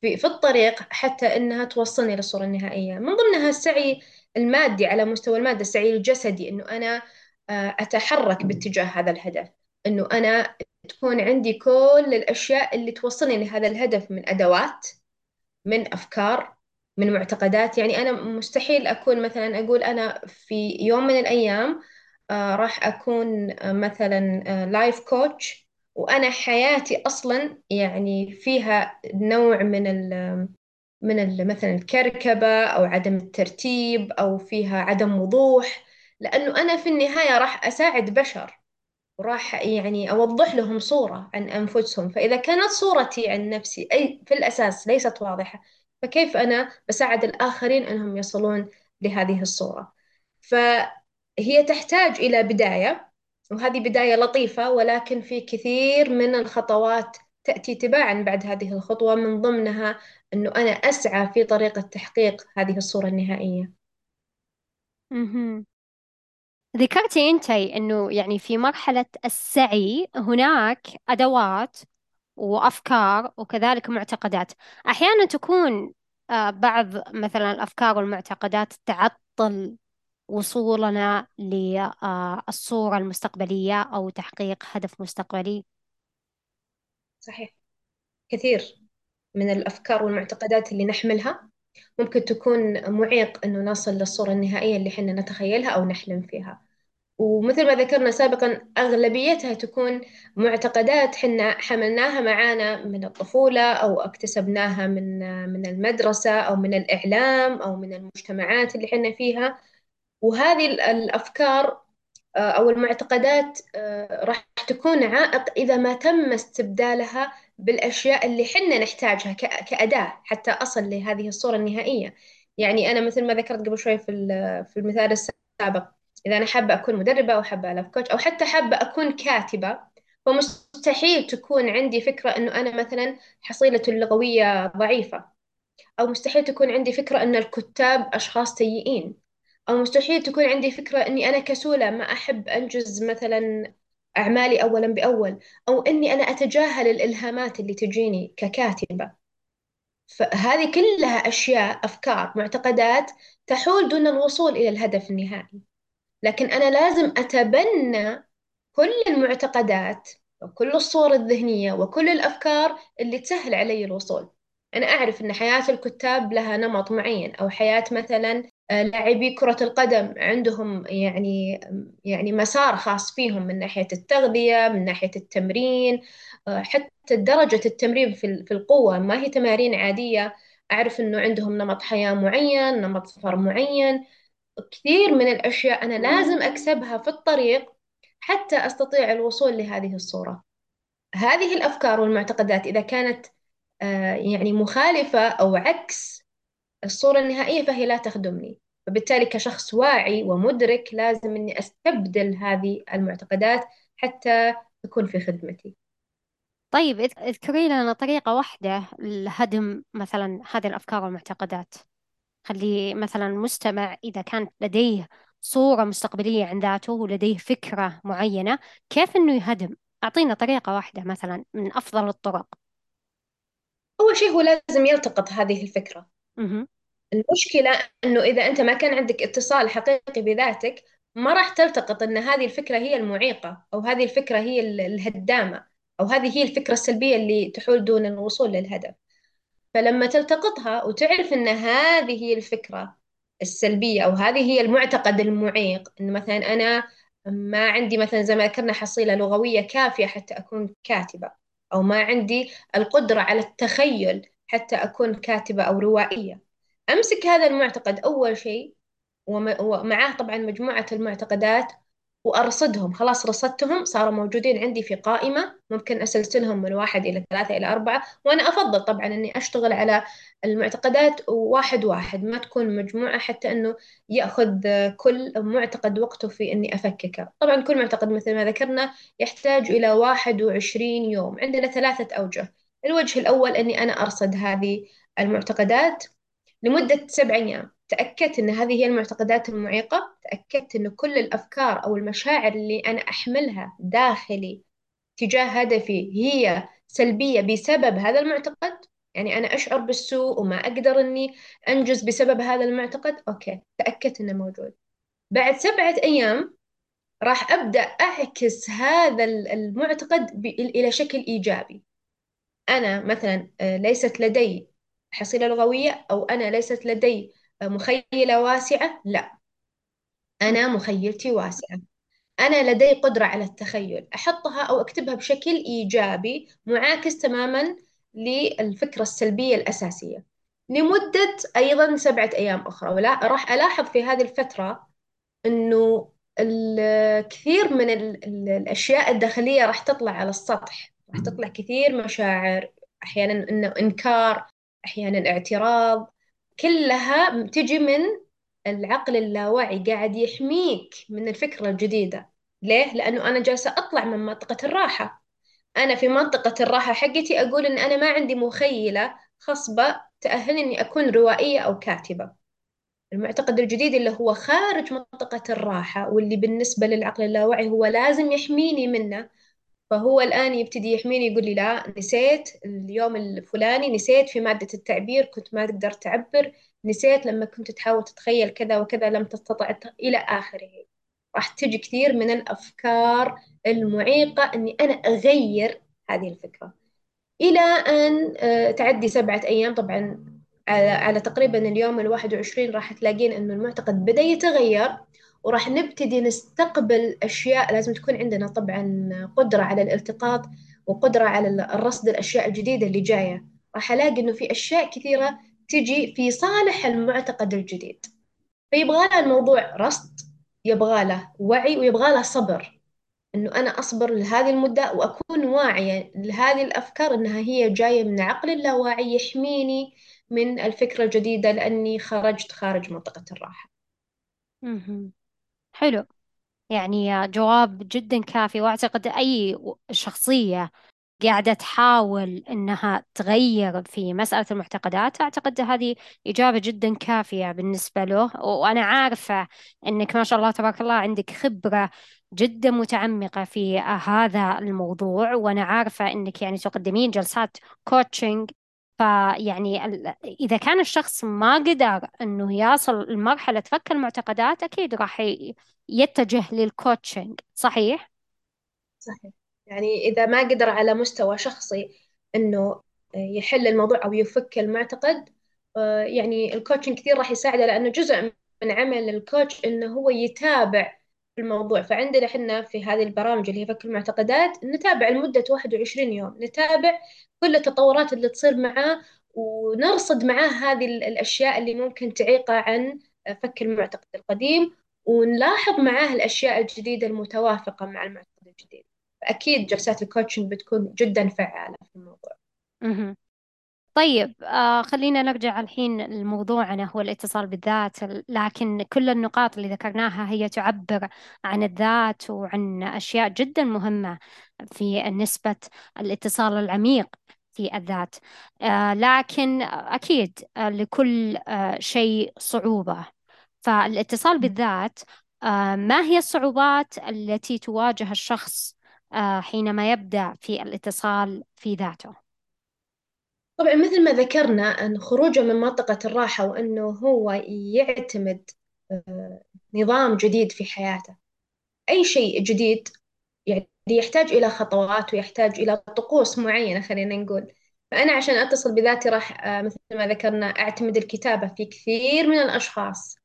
في, في الطريق حتى إنها توصلني للصورة النهائية. من ضمنها السعي المادي على مستوى المادة السعي الجسدي إنه أنا آه، أتحرك باتجاه هذا الهدف. إنه أنا تكون عندي كل الأشياء اللي توصلني لهذا الهدف من أدوات من أفكار من معتقدات. يعني أنا مستحيل أكون مثلا أقول أنا في يوم من الأيام آه راح أكون آه مثلا لايف آه كوتش وأنا حياتي أصلا يعني فيها نوع من ال من ال مثلا الكركبة أو عدم الترتيب أو فيها عدم وضوح لأنه أنا في النهاية راح أساعد بشر وراح يعني أوضح لهم صورة عن أنفسهم. فإذا كانت صورتي عن نفسي أي في الأساس ليست واضحة فكيف أنا بساعد الآخرين أنهم يصلون لهذه الصورة؟ فهي تحتاج إلى بداية وهذه بداية لطيفة ولكن في كثير من الخطوات تأتي تباعا بعد هذه الخطوة. من ضمنها أنه أنا أسعى في طريقة تحقيق هذه الصورة النهائية.
ذكرتي أنتي أنه يعني في مرحلة السعي هناك أدوات وأفكار وكذلك معتقدات. أحيانا تكون آه، بعض مثلا الأفكار والمعتقدات تعطل وصولنا للصورة المستقبلية أو تحقيق هدف مستقبلي.
صحيح. كثير من الأفكار والمعتقدات اللي نحملها ممكن تكون معيق إنه نصل للصورة النهائية اللي حنا نتخيلها أو نحلم فيها. ومثل ما ذكرنا سابقا أغلبيتها تكون معتقدات حنا حملناها معانا من الطفولة أو اكتسبناها من من المدرسة أو من الإعلام أو من المجتمعات اللي حنا فيها. وهذه الأفكار آه، أو المعتقدات آه، راح تكون عائق إذا ما تم استبدالها بالأشياء اللي حنا نحتاجها كأداة حتى أصل لهذه الصورة النهائية. يعني أنا مثل ما ذكرت قبل شوي في في المثال السابق إذا أنا حابة أكون مدربة أو حابة ألعب كوتش أو حتى حابة أكون كاتبة فمستحيل تكون عندي فكرة إنه أنا مثلا حصيلتي اللغوية ضعيفة. أو مستحيل تكون عندي فكرة إن الكتاب أشخاص سيئين. أو مستحيل تكون عندي فكرة إني أنا كسولة ما أحب أنجز مثلا أعمالي أولا بأول. أو إني أنا أتجاهل الإلهامات اللي تجيني ككاتبة. فهذه كلها أشياء أفكار معتقدات تحول دون الوصول إلى الهدف النهائي. لكن أنا لازم أتبنى كل المعتقدات وكل الصور الذهنية وكل الأفكار اللي تسهل علي الوصول. أنا أعرف أن حياة الكتاب لها نمط معين أو حياة مثلا آه، لاعبي كرة القدم عندهم يعني يعني مسار خاص فيهم من ناحية التغذية من ناحية التمرين آه، حتى درجة التمرين في القوة. ما هي تمارين عادية أعرف أنه عندهم نمط حياة معين نمط سفر معين. كثير من الأشياء أنا لازم أكسبها في الطريق حتى أستطيع الوصول لهذه الصورة. هذه الأفكار والمعتقدات إذا كانت آه، يعني مخالفة أو عكس الصورة النهائية فهي لا تخدمني. فبالتالي كشخص واعي ومدرك لازم أني أستبدل هذه المعتقدات حتى تكون في خدمتي.
طيب إذكري لنا طريقة واحدة لهدم مثلا هذه الأفكار والمعتقدات. خلي مثلا المستمع إذا كان لديه صورة مستقبلية عن ذاته ولديه فكرة معينة كيف إنه يهدم؟ أعطينا طريقة واحدة مثلا من أفضل الطرق.
أول شيء هو لازم يلتقط هذه الفكرة.
مه.
المشكلة إنه إذا أنت ما كان عندك اتصال حقيقي بذاتك ما راح تلتقط إن هذه الفكرة هي المعيقة أو هذه الفكرة هي الهدامة أو هذه هي الفكرة السلبية اللي تحول دون الوصول للهدف. فلما تلتقطها وتعرف إن هذه هي الفكرة السلبية أو هذه هي المعتقد المعيق إنه مثلا أنا ما عندي مثلا زي ما ذكرنا حصيلة لغوية كافية حتى أكون كاتبة أو ما عندي القدرة على التخيل حتى أكون كاتبة أو روائية. أمسك هذا المعتقد أول شيء ومعاه طبعا مجموعة المعتقدات وأرصدهم. خلاص رصدتهم صاروا موجودين عندي في قائمة. ممكن أسلسلهم من واحد إلى ثلاثة إلى أربعة. وأنا أفضل طبعا أني أشتغل على المعتقدات واحد واحد ما تكون مجموعة حتى أنه يأخذ كل معتقد وقته في أني أفككه. طبعا كل معتقد مثل ما ذكرنا يحتاج إلى واحد وعشرين يوم عندنا ثلاثة أوجه. الوجه الأول أني أنا أرصد هذه المعتقدات لمدة سبع أيام. تأكدت أن هذه هي المعتقدات المعيقة تأكدت أن كل الأفكار أو المشاعر اللي أنا أحملها داخلي تجاه هدفي هي سلبية بسبب هذا المعتقد؟ يعني أنا أشعر بالسوء وما أقدر أني أنجز بسبب هذا المعتقد؟ أوكي تأكدت أنه موجود. بعد سبعة أيام راح أبدأ أعكس هذا المعتقد إلى شكل إيجابي. أنا مثلا آه، ليست لدي حصيلة لغوية أو أنا ليست لدي مخيلة واسعة؟ لا. أنا مخيلتي واسعة. أنا لدي قدرة على التخيل. أحطها أو أكتبها بشكل إيجابي معاكس تماما للفكرة السلبية الأساسية. لمدة أيضا سبعة أيام أخرى. ولا راح ألاحظ في هذه الفترة أنه الكثير من الأشياء الداخلية راح تطلع على السطح. راح تطلع كثير مشاعر أحيانا إنه إنكار أحيانا اعتراض. كلها تجي من العقل اللاواعي قاعد يحميك من الفكرة الجديدة. ليه؟ لأنه أنا جالسة أطلع من منطقة الراحة. أنا في منطقة الراحة حقتي أقول إن أنا ما عندي مخيلة خصبة تأهلني إني أكون روائية أو كاتبة. المعتقد الجديد اللي هو خارج منطقة الراحة واللي بالنسبة للعقل اللاواعي هو لازم يحميني منه فهو الآن يبتدي يحميني يقول لي لا نسيت اليوم الفلاني نسيت في مادة التعبير كنت ما تقدر تعبر نسيت لما كنت تحاول تتخيل كذا وكذا لم تستطع إلى آخره. راح تجي كثير من الأفكار المعيقة أني أنا أغير هذه الفكرة. إلى أن آه، تعدي سبعة أيام. طبعا على, على تقريبا اليوم الواحد وعشرين راح تلاقين أنه المعتقد بدأ يتغير. وراح نبتدي نستقبل أشياء لازم تكون عندنا طبعا قدرة على الالتقاط وقدرة على الرصد الأشياء الجديدة اللي جاية. راح ألاقي إنه في أشياء كثيرة تجي في صالح المعتقد الجديد. فيبغى له الموضوع رصد يبغى له وعي ويبغى له صبر. إنه أنا أصبر لهذه المدة وأكون واعية لهذه الأفكار إنها هي جاية من عقل اللاواعي يحميني من الفكرة الجديدة لأني خرجت خارج منطقة الراحة.
حلو. يعني جواب جدا كافي وأعتقد أي شخصية قاعدة تحاول إنها تغير في مسألة المعتقدات أعتقد هذه إجابة جدا كافية بالنسبة له. وأنا عارفة إنك ما شاء الله تبارك الله عندك خبرة جدا متعمقة في هذا الموضوع وأنا عارفة إنك يعني تقدمين جلسات coaching فيعني إذا كان الشخص ما قدر إنه يصل لمرحلة فك المعتقدات أكيد راح يتجه لل coaching صحيح؟
صحيح يعني إذا ما قدر على مستوى شخصي إنه يحل الموضوع أو يفك المعتقد آه، يعني الكوتشنج كثير راح يساعده لأنه جزء من عمل الكوتش إنه هو يتابع الموضوع. فعندنا إحنا في هذه البرامج اللي هي فك المعتقدات نتابع لمدة 21 يوم. نتابع كل التطورات اللي تصير معاه ونرصد معاه هذه الأشياء اللي ممكن تعيقه عن فك المعتقد القديم ونلاحظ معاه الأشياء الجديدة المتوافقة مع المعتقد الجديد. فأكيد جلسات الكوتشنج بتكون جدا فعالة في الموضوع.
طيب آه خلينا نرجع الحين لموضوعنا هو الاتصال بالذات لكن كل النقاط اللي ذكرناها هي تعبر عن الذات وعن أشياء جدا مهمة في نسبة الاتصال العميق في الذات. آه لكن أكيد آه لكل آه شيء صعوبة. فالاتصال بالذات آه ما هي الصعوبات التي تواجه الشخص آه حينما يبدأ في الاتصال في ذاته؟
طبعا مثل ما ذكرنا أن خروجه من منطقة الراحة وأنه هو يعتمد آه، نظام جديد في حياته. أي شيء جديد يعني يحتاج إلى خطوات ويحتاج إلى طقوس معينة خلينا نقول. فأنا عشان أتصل بذاتي راح آه، مثل ما ذكرنا أعتمد الكتابة في كثير من الأشخاص.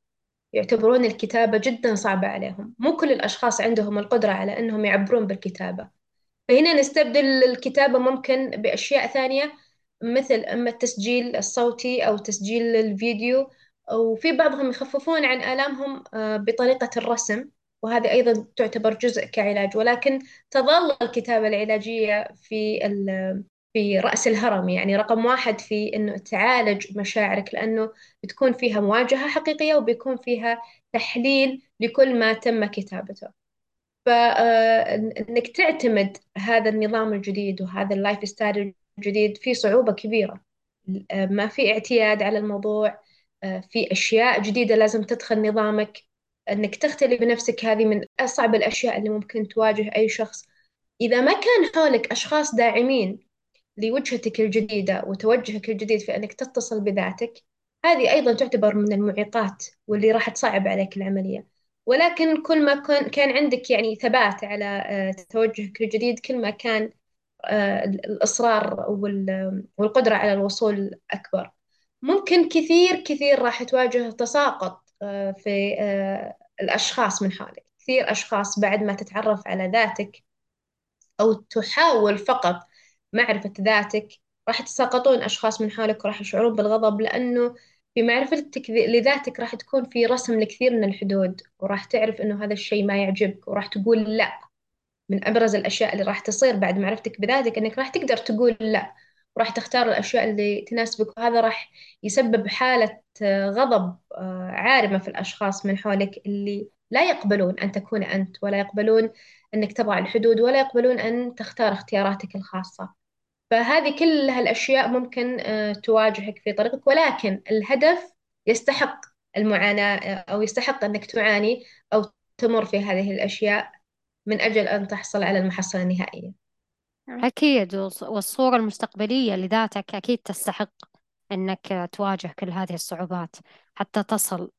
يعتبرون الكتابة جدا صعبة عليهم. مو كل الأشخاص عندهم القدرة على أنهم يعبرون بالكتابة. فهنا نستبدل الكتابة ممكن بأشياء ثانية. مثل إما التسجيل الصوتي أو تسجيل الفيديو وفي بعضهم يخففون عن آلامهم آه، بطريقة الرسم وهذه أيضا تعتبر جزء كعلاج. ولكن تظل الكتابة العلاجية في في رأس الهرم. يعني رقم واحد في إنه تعالج مشاعرك لأنه بتكون فيها مواجهة حقيقية وبيكون فيها تحليل لكل ما تم كتابته. فإنك تعتمد هذا النظام الجديد وهذا ال lifestyle الجديد في صعوبة كبيرة. ما في اعتياد على الموضوع في أشياء جديدة لازم تدخل نظامك. أنك تختلي بنفسك هذه من أصعب الأشياء اللي ممكن تواجه أي شخص. إذا ما كان حولك أشخاص داعمين لوجهتك الجديدة وتوجهك الجديد في أنك تتصل بذاتك هذه أيضا تعتبر من المعيقات واللي راح تصعب عليك العملية. ولكن كل ما كان عندك يعني ثبات على آه، توجهك الجديد كل ما كان آه، الإصرار والقدرة على الوصول أكبر. ممكن كثير كثير راح تواجه تساقط آه، في الأشخاص من حولك. كثير أشخاص بعد ما تتعرف على ذاتك أو تحاول فقط معرفة ذاتك راح يتساقطون أشخاص من حولك وراح يشعرون بالغضب لأنه في معرفتك لذاتك راح تكون في رسم لكثير من الحدود وراح تعرف إنه هذا الشيء ما يعجبك وراح تقول لأ. من أبرز الأشياء اللي راح تصير بعد معرفتك بذاتك إنك راح تقدر تقول لا وراح تختار الأشياء اللي تناسبك وهذا راح يسبب حالة غضب آه، عارمة في الأشخاص من حولك اللي لا يقبلون أن تكون أنت ولا يقبلون أنك تضع الحدود ولا يقبلون أن تختار اختياراتك الخاصة. فهذه كل هالأشياء ممكن آه، تواجهك في طريقك ولكن الهدف يستحق المعاناة آه، أو يستحق أنك تعاني أو تمر في هذه الأشياء من أجل أن تحصل على المحصلة النهائية.
أكيد والصورة المستقبلية لذاتك أكيد تستحق أنك تواجه كل هذه الصعوبات حتى تصل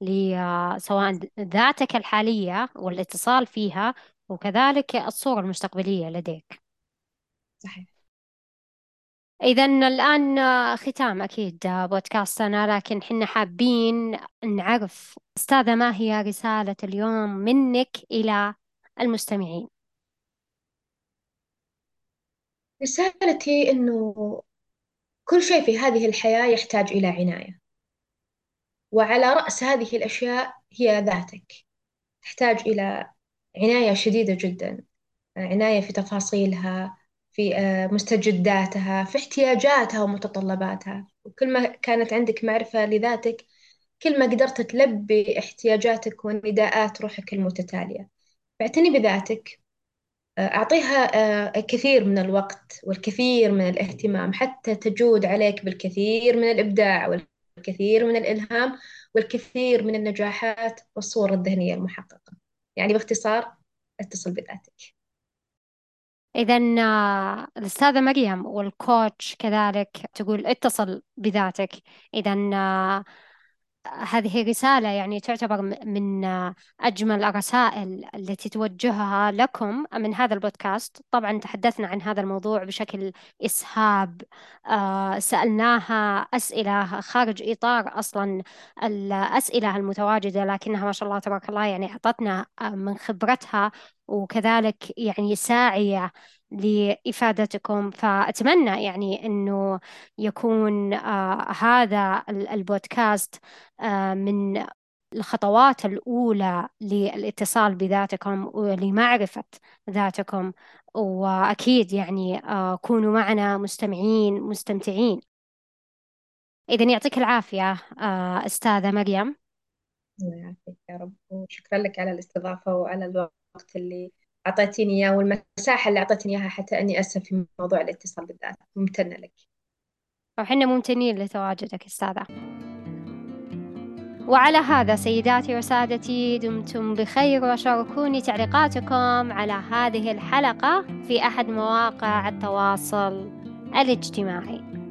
لسواء ذاتك الحالية والاتصال فيها وكذلك الصورة المستقبلية لديك.
صحيح.
إذا الآن ختام أكيد بودكاستنا لكن حنا حابين نعرف أستاذة ما هي رسالة اليوم منك إلى المستمعين.
رسالتي إنه كل شيء في هذه الحياة يحتاج إلى عناية وعلى رأس هذه الأشياء هي ذاتك. تحتاج إلى عناية شديدة جدا عناية في تفاصيلها في آه، مستجداتها في احتياجاتها ومتطلباتها. وكل ما كانت عندك معرفة لذاتك كل ما قدرت تلبي احتياجاتك ونداءات روحك المتتالية. فاعتني بذاتك. آه، أعطيها آه، الكثير من الوقت والكثير من الاهتمام حتى تجود عليك بالكثير من الإبداع والكثير من الإلهام والكثير من النجاحات والصور الذهنية المحققة. يعني باختصار اتصل بذاتك.
إذا آه، الأستاذة مريم والكوتش كذلك تقول اتصل بذاتك. إذا هذه رسالة يعني تعتبر من أجمل الرسائل التي توجهها لكم من هذا البودكاست. طبعا تحدثنا عن هذا الموضوع بشكل إسهاب آه، سألناها أسئلة خارج إطار أصلا الأسئلة المتواجدة لكنها ما شاء الله تبارك الله يعني أعطتنا آه، من خبرتها وكذلك يعني ساعية لإفادتكم فأتمنى يعني أنه يكون آه هذا البودكاست آه من الخطوات الأولى للاتصال بذاتكم ولمعرفة ذاتكم وأكيد يعني آه كونوا معنا مستمعين مستمتعين. إذا يعطيك العافية آه أستاذة مريم.
الله يعافيك يا رب وشكرا لك على الاستضافة وعلى الوقت اللي أعطيتيني إياه والمساحة اللي أعطيتني إياها حتى أني أسهم في موضوع الاتصال بالذات. ممتنة لك.
وحنا ممتنين لتواجدك أستاذة. وعلى هذا سيداتي وسادتي دمتم بخير وشاركوني تعليقاتكم على هذه الحلقة في أحد مواقع التواصل الاجتماعي.